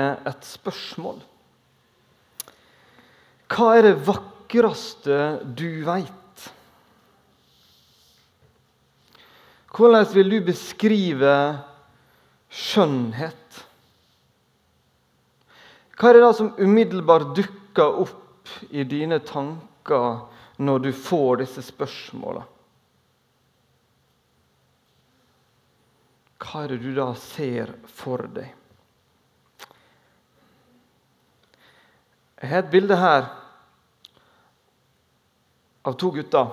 et spørsmål. Hva er det vakreste du veit? Hvordan vil du beskrive skjønnhet? Hva er det da som umiddelbart dukker opp i dine tanker når du får disse spørsmåla? Hva er det du da ser for deg? Jeg har et bilde her av to gutter.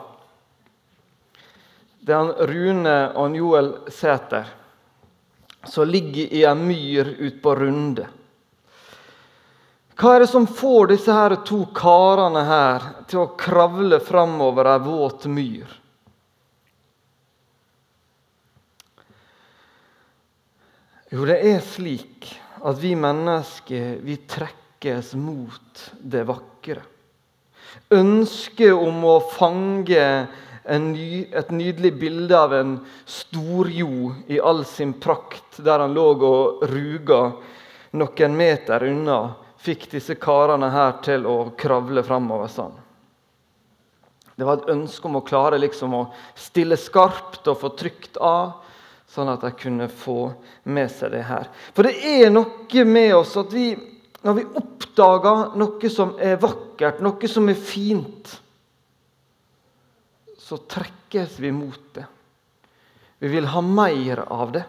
Det er han Rune og han Joel Sæter som ligger i en myr ute på Runde. Hva er det som får disse her to karene her til å kravle framover ei våt myr? Jo, det er slik at vi mennesker vi trekkes mot det vakre. Ønsket om å fange ny, et nydelig bilde av en storjo i all sin prakt, der han lå og ruga noen meter unna, fikk disse karene her til å kravle framover sånn. Det var et ønske om å klare liksom å stille skarpt og få trykt av, sånn at de kunne få med seg det her. For det er noe med oss at vi, når vi oppdager noe som er vakkert, noe som er fint, så trekkes vi mot det. Vi vil ha mer av det.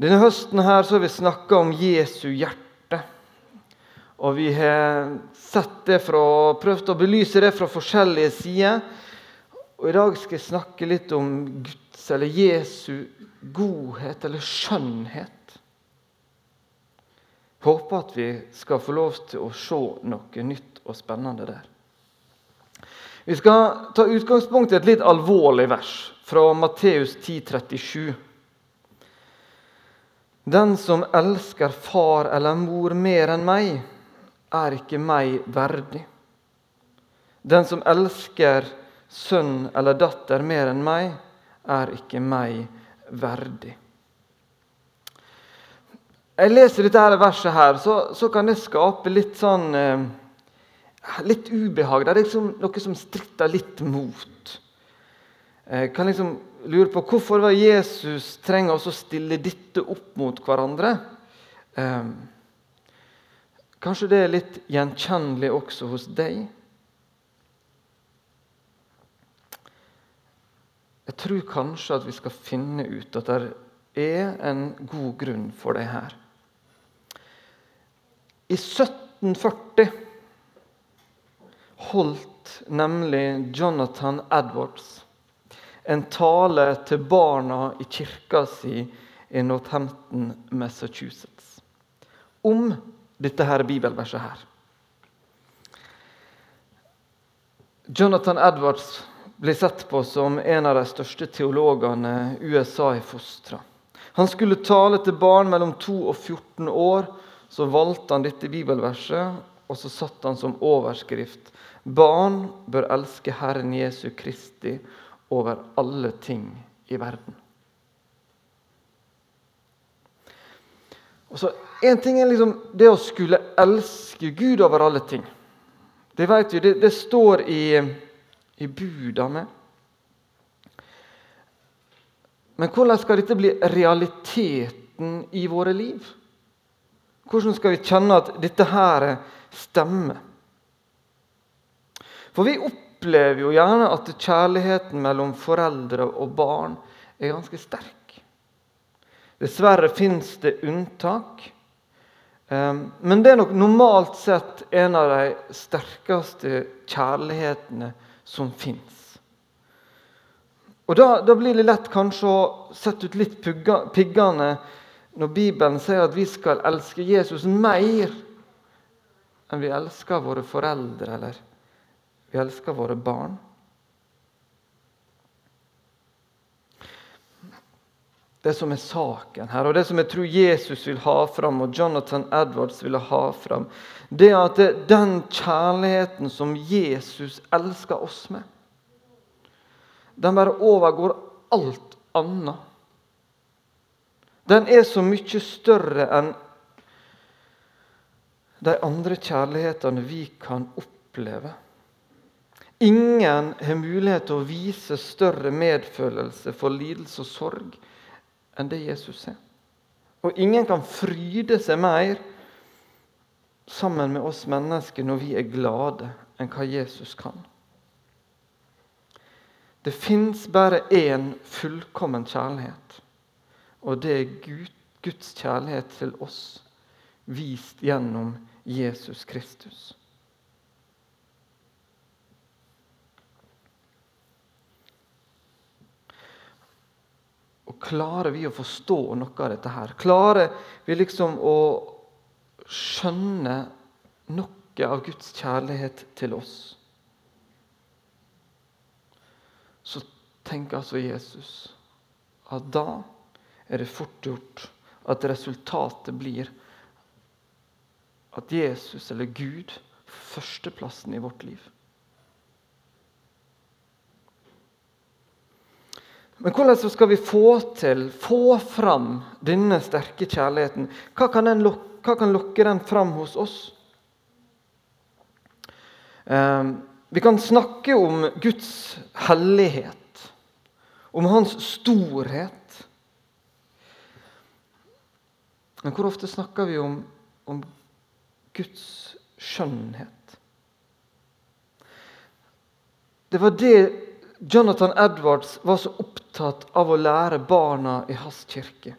Denne høsten her så har vi snakka om Jesu hjerte. Og vi har sett det fra, prøvd å belyse det fra forskjellige sider. Og I dag skal jeg snakke litt om Guds eller Jesu godhet eller skjønnhet. Håper at vi skal få lov til å se noe nytt og spennende der. Vi skal ta utgangspunkt i et litt alvorlig vers fra Matteus 10,37. Den som elsker far eller mor mer enn meg, er ikke meg verdig. Den som elsker sønn eller datter mer enn meg, er ikke meg verdig. Jeg leser dette verset, her, så, så kan det skape litt sånn eh, Litt ubehag. Det er liksom noe som stritter litt mot. Jeg kan liksom lure på hvorfor var Jesus trenger å stille dette opp mot hverandre. Eh, kanskje det er litt gjenkjennelig også hos deg? Jeg tror kanskje at vi skal finne ut at det er en god grunn for det her. I 1740 holdt nemlig Jonathan Edwards en tale til barna i kirka si i Northampton, Massachusetts, om dette her bibelverset her. Jonathan Edwards blir sett på som en av de største teologene USA har fostra. Han skulle tale til barn mellom 2 og 14 år. Så valgte han dette bibelverset, og så satte han som overskrift Barn bør elske Herren Jesu Kristi over alle ting i verden. Og Én ting er liksom det å skulle elske Gud over alle ting. Det vet vi, det, det står i, i budene. Men hvordan skal dette bli realiteten i våre liv? Hvordan skal vi kjenne at dette her stemmer? For vi opplever jo gjerne at kjærligheten mellom foreldre og barn er ganske sterk. Dessverre fins det unntak. Ehm, men det er nok normalt sett en av de sterkeste kjærlighetene som fins. Og da, da, blir det lett kanskje å sette ut litt piggene når Bibelen sier at vi skal elske Jesus mer enn vi elsker våre foreldre eller vi elsker våre barn. Det som er saken her, og det som jeg tror Jesus vil ha fram, og Jonathan Edwards ville ha fram, det er at det, den kjærligheten som Jesus elsker oss med, den bare overgår alt annet. den er så mye større enn de andre kjærlighetene vi kan oppleve. Ingen har mulighet til å vise større medfølelse for lidelse og sorg enn det Jesus er. Og ingen kan fryde seg mer sammen med oss mennesker når vi er glade, enn hva Jesus kan. Det fins bare én fullkommen kjærlighet, og det er Gud, Guds kjærlighet til oss, vist gjennom Jesus Kristus. Og Klarer vi å forstå noe av dette her? Klarer vi liksom å skjønne noe av Guds kjærlighet til oss? så tenker altså Jesus at da er det fort gjort at resultatet blir at Jesus eller Gud førsteplassen i vårt liv. Men hvordan skal vi få til, få fram denne sterke kjærligheten? Hva kan, lokke, hva kan lokke den fram hos oss? Um, vi kan snakke om Guds hellighet, om hans storhet. Men hvor ofte snakker vi om, om Guds skjønnhet? Det var det Jonathan Edwards var så opptatt av å lære barna i hans kirke.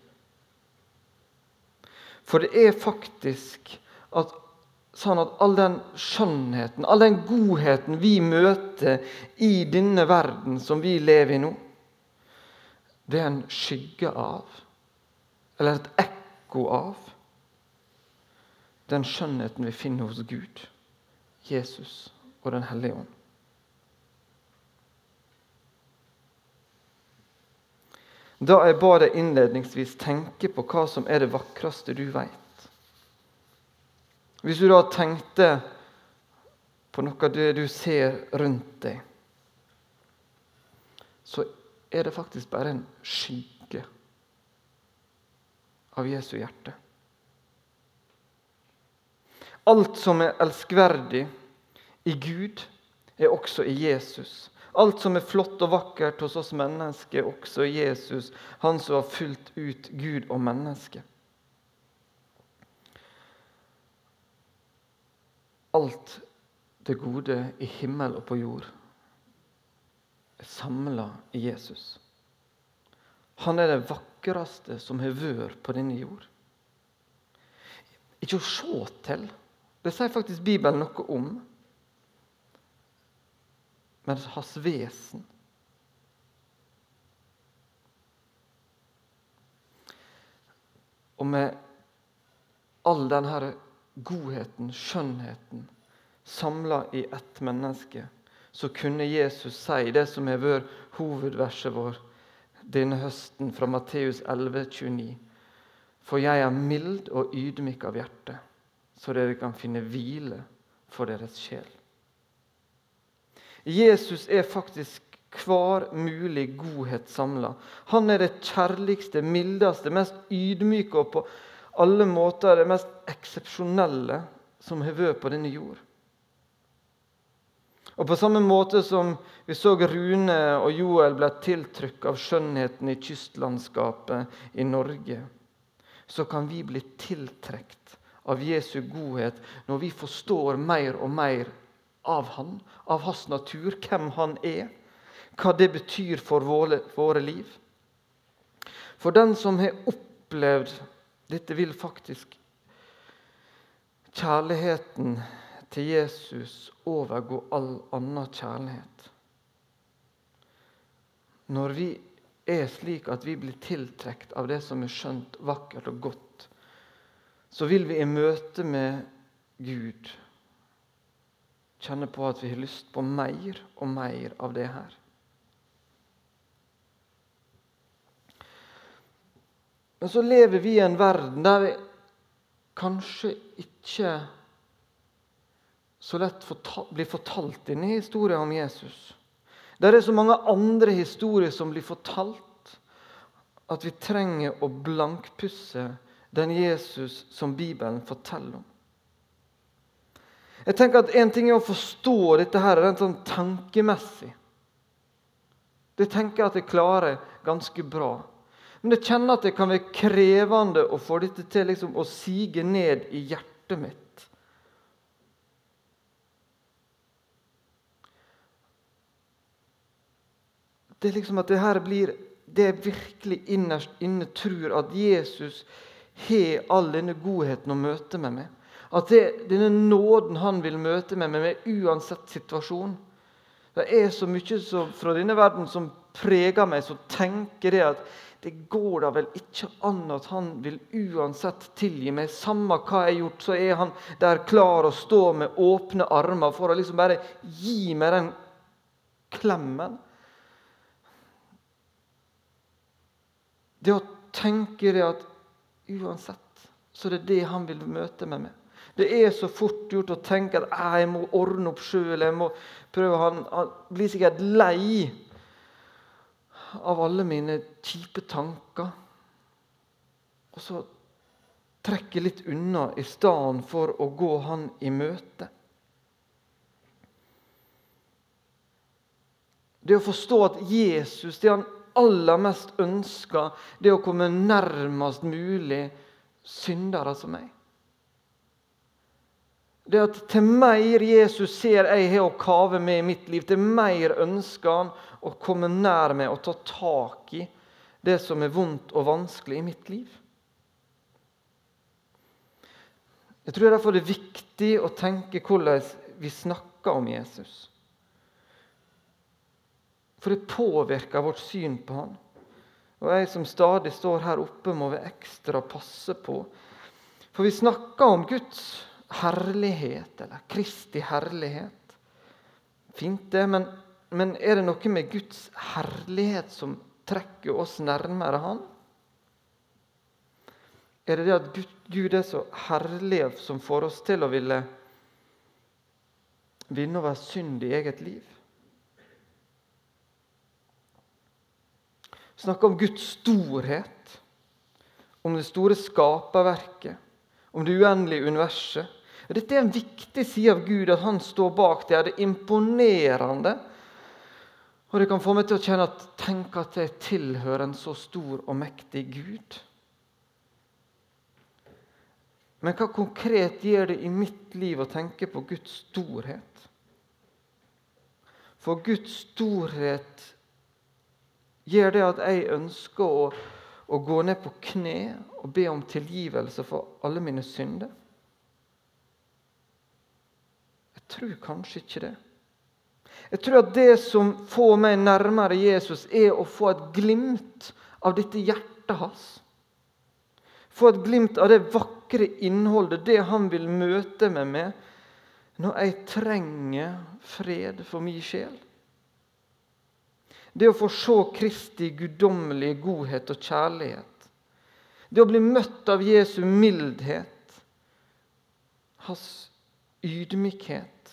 For det er faktisk at sånn at all den skjønnheten, all den godheten vi møter i denne verden som vi lever i nå, det er en skygge av, eller et ekko av, den skjønnheten vi finner hos Gud, Jesus og Den hellige ånd. Da jeg ba deg innledningsvis tenke på hva som er det vakreste du veit, hvis du da tenkte på noe av det du ser rundt deg, så er det faktisk bare en skygge av Jesu hjerte. Alt som er elskverdig i Gud, er også i Jesus. Alt som er flott og vakkert hos oss mennesker, er også Jesus, han som har fulgt ut Gud og mennesket. alt det gode i himmel og på jord er samla i Jesus. Han er det vakreste som har vært på denne jord. Ikke å se til, det sier faktisk Bibelen noe om. Men hans vesen. Og med all denne godheten, skjønnheten, samla i ett menneske, så kunne Jesus si det som har vært hovedverset vår denne høsten fra Matteus 11, 29. For jeg er mild og ydmyk av hjerte, så dere kan finne hvile for deres sjel. Jesus er faktisk hver mulig godhet samla. Han er det kjærligste, mildeste, mest ydmyke og på alle måter det mest eksepsjonelle som har vært på denne jord. Og På samme måte som vi så Rune og Joel ble tiltrykket av skjønnheten i kystlandskapet i Norge, så kan vi bli tiltrukket av Jesu godhet når vi forstår mer og mer av han, av hans natur, hvem han er, hva det betyr for våre, våre liv. For den som har opplevd dette vil faktisk kjærligheten til Jesus overgå all annen kjærlighet. Når vi er slik at vi blir tiltrukket av det som er skjønt, vakkert og godt, så vil vi i møte med Gud kjenne på at vi har lyst på mer og mer av det her. Men så lever vi i en verden der vi kanskje ikke så lett blir fortalt denne historien om Jesus. Der er så mange andre historier som blir fortalt. at vi trenger å blankpusse den Jesus som Bibelen forteller om. Jeg tenker at En ting er å forstå dette her, rent sånn tankemessig. Det tenker jeg at jeg klarer ganske bra. Men jeg kjenner at det kan være krevende å få dette til liksom, å sige ned i hjertet mitt. Det er liksom at det her blir det jeg virkelig innerst inne tror at Jesus har all denne godheten å møte med meg. At det, denne nåden han vil møte meg med, uansett situasjon. Det er så mye så, fra denne verden som preger meg, så tenker jeg at det går da vel ikke an at han vil uansett tilgi meg. Samme hva jeg har gjort, så er han der klar å stå med åpne armer for å liksom bare gi meg den klemmen. Det å tenke det at uansett så det er det han vil møte meg med. Det er så fort gjort å tenke at jeg må ordne opp sjøl. Han, han blir sikkert lei av alle mine kjipe tanker. Og så trekke litt unna i stedet for å gå han i møte. Det å forstå at Jesus, det han aller mest ønsker, det å komme nærmest mulig syndere som meg. Det at til mer Jesus ser jeg har å kave med i mitt liv, til mer ønsker han å komme nær meg og ta tak i det som er vondt og vanskelig i mitt liv. Jeg tror derfor det er viktig å tenke hvordan vi snakker om Jesus. For det påvirker vårt syn på han. Og jeg som stadig står her oppe, må være ekstra passe på. For vi snakker om Guds herlighet, eller Kristi herlighet. Fint, det, men, men er det noe med Guds herlighet som trekker oss nærmere Han? Er det det at Gud, er så herlig som får oss til å ville vinne over synd i eget liv? Snakke om Guds storhet, om det store skaperverket, om det uendelige universet. Dette er en viktig side av Gud, at han står bak det. er Det er imponerende. Og det kan få meg til å kjenne at tenk at jeg tilhører en så stor og mektig Gud. Men hva konkret gjør det i mitt liv å tenke på Guds storhet? For Guds storhet gjør det at jeg ønsker å, å gå ned på kne og be om tilgivelse for alle mine synder? Jeg tror kanskje ikke det. Jeg tror at det som får meg nærmere Jesus, er å få et glimt av dette hjertet hans. Få et glimt av det vakre innholdet, det han vil møte meg med når jeg trenger fred for min sjel. Det å få se Kristi guddommelige godhet og kjærlighet. Det å bli møtt av Jesu mildhet, hans ydmykhet.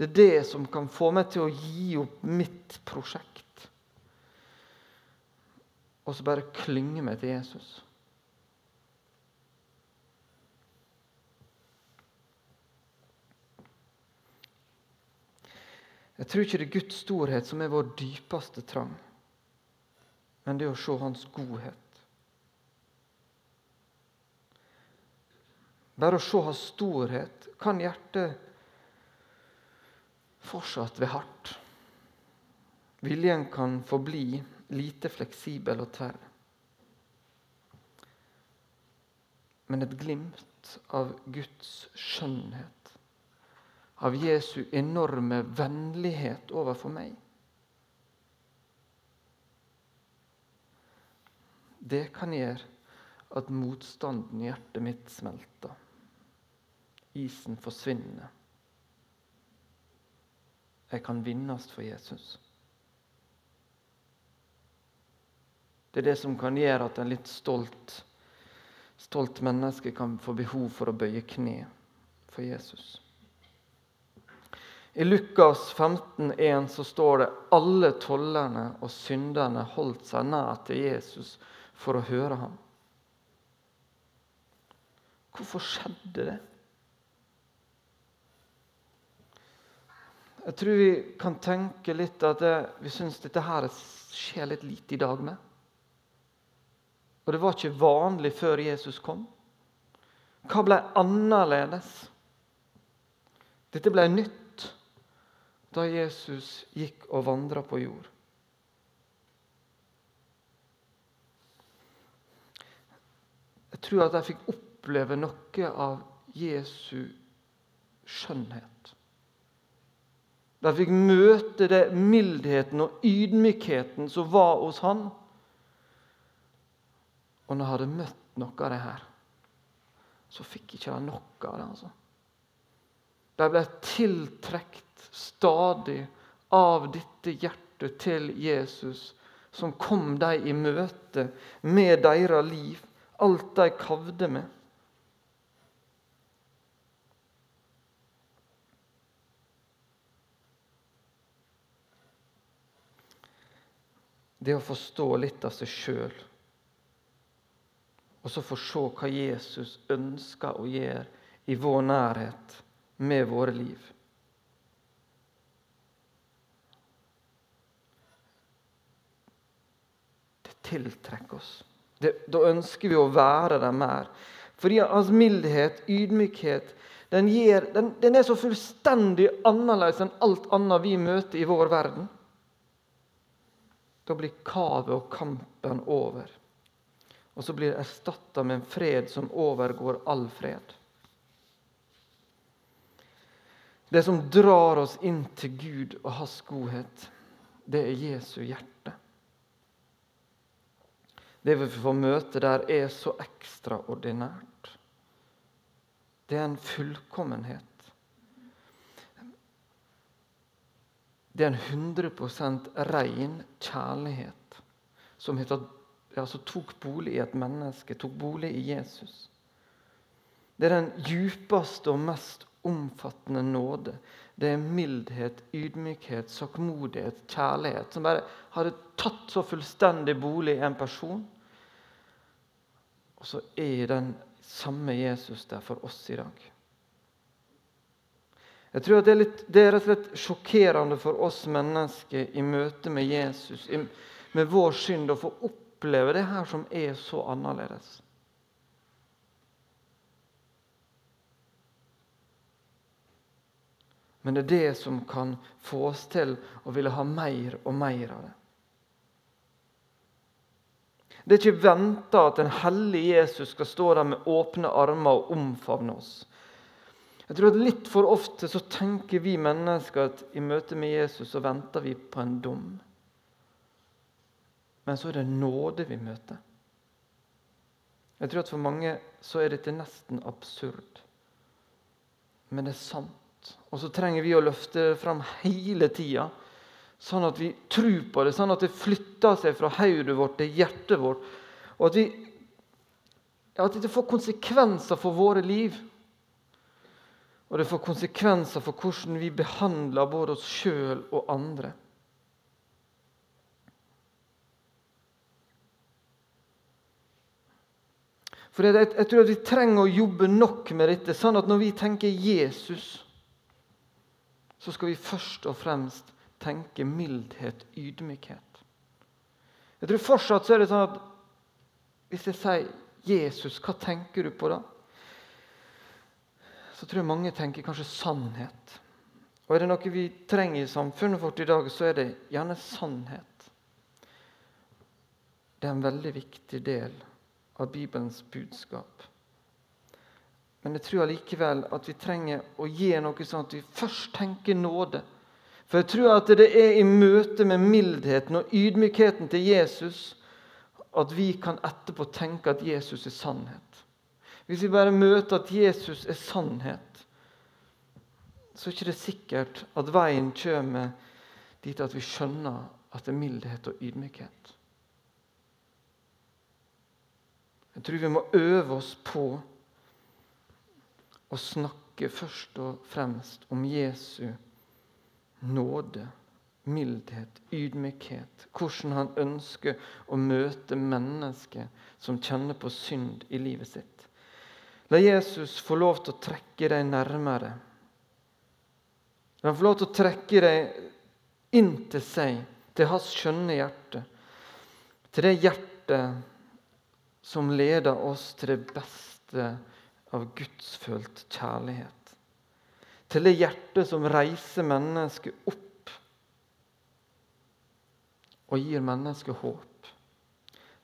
Det er det som kan få meg til å gi opp mitt prosjekt. Og så bare klynge meg til Jesus. Jeg tror ikke det er Guds storhet som er vår dypeste trang, men det er å se Hans godhet. Bare å se Hans storhet kan hjertet fortsatt være hardt. Viljen kan forbli lite fleksibel og tverr. Men et glimt av Guds skjønnhet av Jesu enorme vennlighet overfor meg. Det kan gjøre at motstanden i hjertet mitt smelter. Isen forsvinner. Jeg kan vinnes for Jesus. Det er det som kan gjøre at en litt stolt, stolt menneske kan få behov for å bøye kne for Jesus. I Lukas 15,1 så står det alle tollerne og synderne holdt seg nær til Jesus for å høre ham. Hvorfor skjedde det? Jeg tror vi kan tenke litt at det, vi syns dette her skjer litt lite i dag med. Og det var ikke vanlig før Jesus kom. Hva ble annerledes? Dette ble nytt da Jesus gikk og vandra på jord. Jeg tror at jeg fikk oppleve noe av Jesu skjønnhet. De fikk møte det mildheten og ydmykheten som var hos han. Og når jeg hadde møtt noe av det her, så fikk ikke de noe av det. altså. De ble tiltrukket stadig av dette hjertet til Jesus, som kom dem i møte med deres liv, alt de kavde med. det å forstå litt av seg sjøl. Og så få se hva Jesus ønsker å gjøre i vår nærhet med våre liv. Det tiltrekker oss. Det, da ønsker vi å være der mer. Fordi hans mildhet, ydmykhet, den, gir, den, den er så fullstendig annerledes enn alt annet vi møter i vår verden. Da blir kavet og kampen over. Og så blir det erstatta med en fred som overgår all fred. Det som drar oss inn til Gud og hans godhet, det er Jesu hjerte. Det vi får møte der, er så ekstraordinært. Det er en fullkommenhet. Det er en 100% ren kjærlighet som heter, altså tok bolig i et menneske, tok bolig i Jesus. Det er den djupeste og mest omfattende nåde. Det er mildhet, ydmykhet, sakkmodighet, kjærlighet som bare hadde tatt så fullstendig bolig i en person. Og så er den samme Jesus der for oss i dag. Jeg tror det er, litt, det er rett og slett sjokkerende for oss mennesker i møte med Jesus, med vår synd, å få oppleve det her som er så annerledes. Men det er det som kan få oss til å ville ha mer og mer av det. Det er ikke venta at en hellig Jesus skal stå der med åpne armer og omfavne oss. Jeg tror at Litt for ofte så tenker vi mennesker at i møte med Jesus så venter vi på en dom. Men så er det nåde vi møter. Jeg tror at For mange så er dette nesten absurd. Men det er sant. Og så trenger vi å løfte fram hele tida. Sånn at vi tror på det, sånn at det flytter seg fra hodet vårt til hjertet vårt. Og at, vi, at det får konsekvenser for våre liv. Og det får konsekvenser for hvordan vi behandler både oss sjøl og andre. For jeg, jeg, tror at Vi trenger å jobbe nok med dette, sånn at når vi tenker Jesus, så skal vi først og fremst tenke mildhet, ydmykhet. Jeg tror fortsatt så er det sånn at hvis jeg sier Jesus, hva tenker du på da? så tror jeg mange tenker kanskje sannhet. Og er det noe vi trenger i samfunnet vårt i dag, så er det gjerne sannhet. Det er en veldig viktig del av Bibelens budskap. Men jeg tror allikevel at vi trenger å gi noe sånn at vi først tenker nåde. For jeg tror at det er i møte med mildheten og ydmykheten til Jesus at vi kan etterpå tenke at Jesus er sannhet. Hvis vi bare møter at Jesus er sannhet, så er det ikke sikkert at veien kommer dit at vi skjønner at det er mildhet og ydmykhet. Jeg tror vi må øve oss på å snakke først og fremst om Jesu nåde, mildhet, ydmykhet. Hvordan han ønsker å møte mennesker som kjenner på synd i livet sitt. La Jesus få lov til å trekke deg nærmere. La han få lov til å trekke deg inn til seg, til hans skjønne hjerte. Til det hjertet som leder oss til det beste av gudsfølt kjærlighet. Til det hjertet som reiser mennesket opp og gir mennesket håp.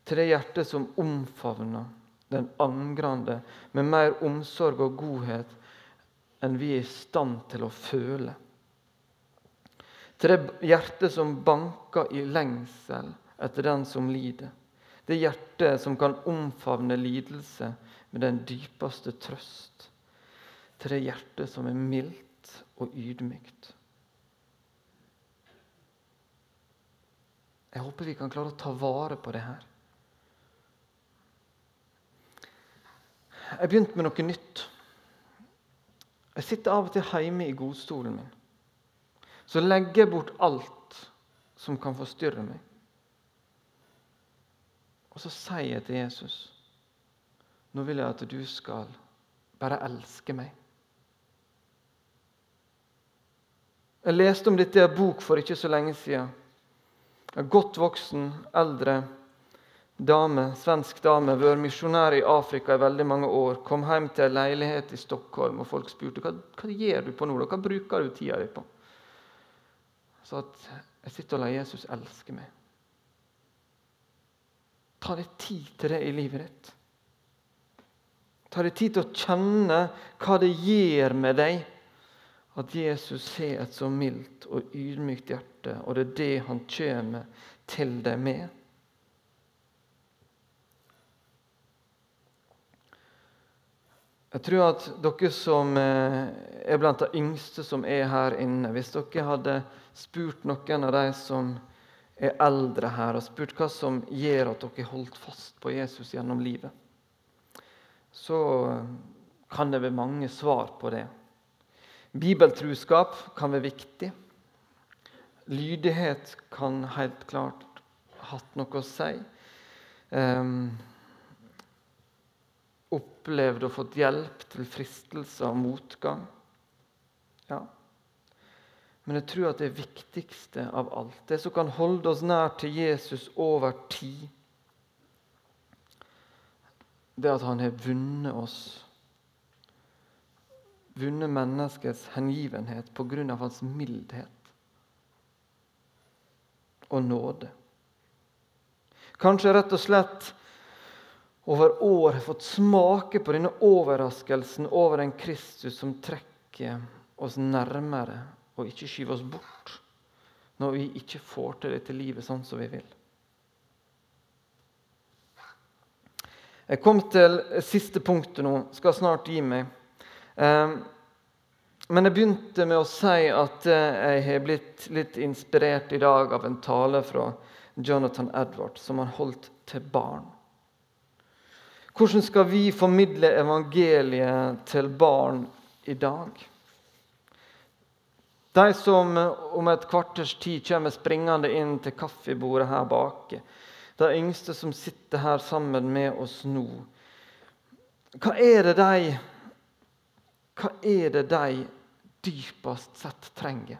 Til det hjertet som omfavner den angrende med mer omsorg og godhet enn vi er i stand til å føle. Til det hjertet som banker i lengsel etter den som lider. Det hjertet som kan omfavne lidelse med den dypeste trøst. Til det hjertet som er mildt og ydmykt. Jeg håper vi kan klare å ta vare på det her. Jeg begynte med noe nytt. Jeg sitter av og til hjemme i godstolen min. Så legger jeg bort alt som kan forstyrre meg. Og så sier jeg til Jesus Nå vil jeg at du skal bare elske meg. Jeg leste om dette i en bok for ikke så lenge siden. En godt voksen, eldre dame, svensk dame, vært misjonær i Afrika i veldig mange år. Kom hjem til en leilighet i Stockholm, og folk spurte hva, hva gjør du på nå. Hva bruker du tida di på? Så at jeg sitter og lar Jesus elske meg. Ta deg tid til det i livet ditt. Ta deg tid til å kjenne hva det gjør med deg at Jesus har et så mildt og ydmykt hjerte, og det er det han kommer til deg med. Jeg tror at dere som eh, er blant de yngste som er her inne Hvis dere hadde spurt noen av de som er eldre her, og spurt hva som gjør at dere holdt fast på Jesus gjennom livet, så kan det være mange svar på det. Bibeltruskap kan være viktig. Lydighet kan helt klart hatt noe å si. Um, opplevd og fått hjelp til fristelser og motgang. Ja. Men jeg tror at det viktigste av alt, det som kan holde oss nær til Jesus over tid, det at han har vunnet oss. Vunnet menneskets hengivenhet av hans mildhet og nåde. Kanskje rett og slett over år har fått smake på denne overraskelsen over en Kristus som trekker oss nærmere og ikke skyve oss bort når vi ikke får til dette livet sånn som vi vil. Jeg kom til siste punktet nå. Skal snart gi meg. Ehm, men jeg begynte med å si at eh, jeg har blitt litt inspirert i dag av en tale fra Jonathan Edward som han holdt til barn. Hvordan skal vi formidle evangeliet til barn i dag? De som om et kvarters tid kommer springende inn til kaffebordet her bak. De yngste som sitter her sammen med oss nå. Hva er det de Hva er det de dypest sett trenger?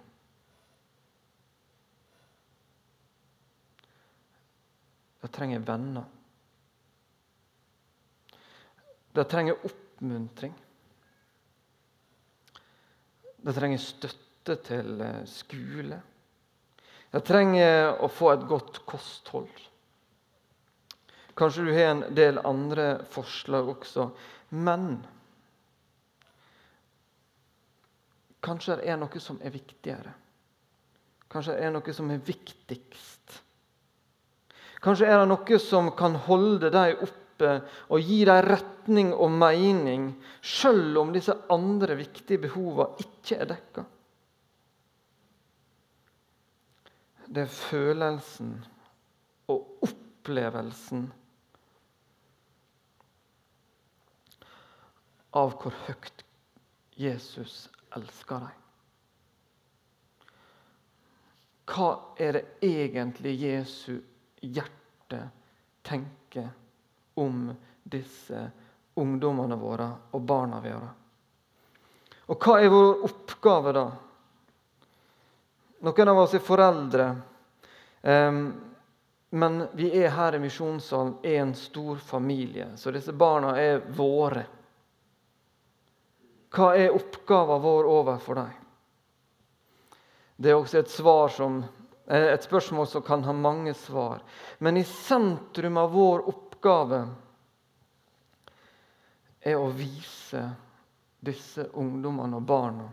De trenger venner. De trenger oppmuntring. De trenger støtte støtte til eh, skole. Jeg trenger å få et godt kosthold. Kanskje du har en del andre forslag også. Men kanskje det er noe som er viktigere. Kanskje det er noe som er viktigst. Kanskje er det noe som kan holde deg oppe og gi deg retning og mening, selv om disse andre viktige behovene ikke er dekka. Det er følelsen og opplevelsen av hvor høyt Jesus elsker deg. hva er det egentlig Jesu hjerte tenker om disse ungdommene våre og barna våre? Og hva er vår oppgave da? Noen av oss er foreldre, men vi er her i misjonssalen i en stor familie, så disse barna er våre. Hva er oppgaven vår overfor dem? Det er også et, som, eh, et spørsmål som kan ha mange svar. Men i sentrum av vår oppgave er å vise disse ungdommene og barna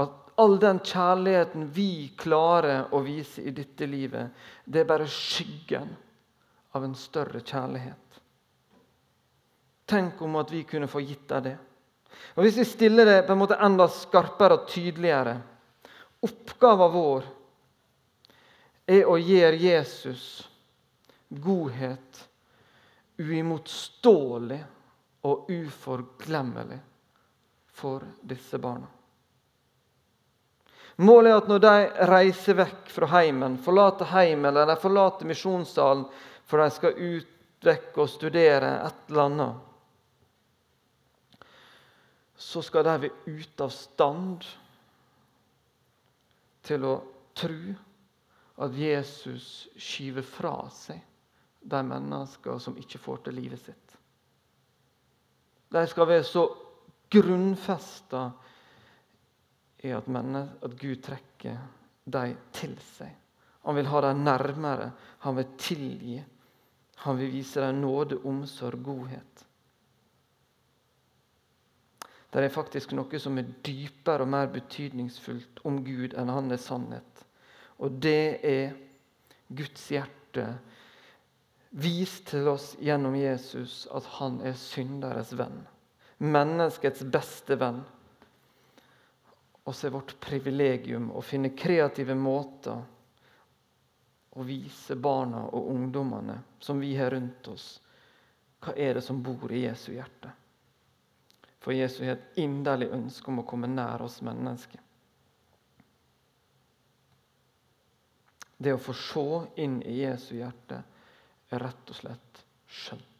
at all den kjærligheten vi klarer å vise i dette livet, det er bare skyggen av en større kjærlighet. Tenk om at vi kunne få gitt deg det. Og Hvis vi stiller det på en måte enda skarpere og tydeligere Oppgaven vår er å gjøre Jesus godhet uimotståelig og uforglemmelig for disse barna. Målet er at når de reiser vekk fra heimen, forlater heimen eller de forlater misjonssalen for de skal ut vekk og studere et eller annet, så skal de være ute av stand til å tro at Jesus skyver fra seg de mennesker som ikke får til livet sitt. De skal være så grunnfesta i at, at Gud trekker dem til seg. Han vil ha dem nærmere, han vil tilgi. Han vil vise dem nåde, omsorg, godhet. Det er faktisk noe som er dypere og mer betydningsfullt om Gud enn han er sannhet. Og det er Guds hjerte vist til oss gjennom Jesus at han er synderes venn. Menneskets beste venn. Og så er vårt privilegium å finne kreative måter å vise barna og ungdommene som vi har rundt oss, hva er det som bor i Jesu hjerte. For Jesu har et inderlig ønske om å komme nær oss mennesker. Det å få se inn i Jesu hjerte er rett og slett skjønt.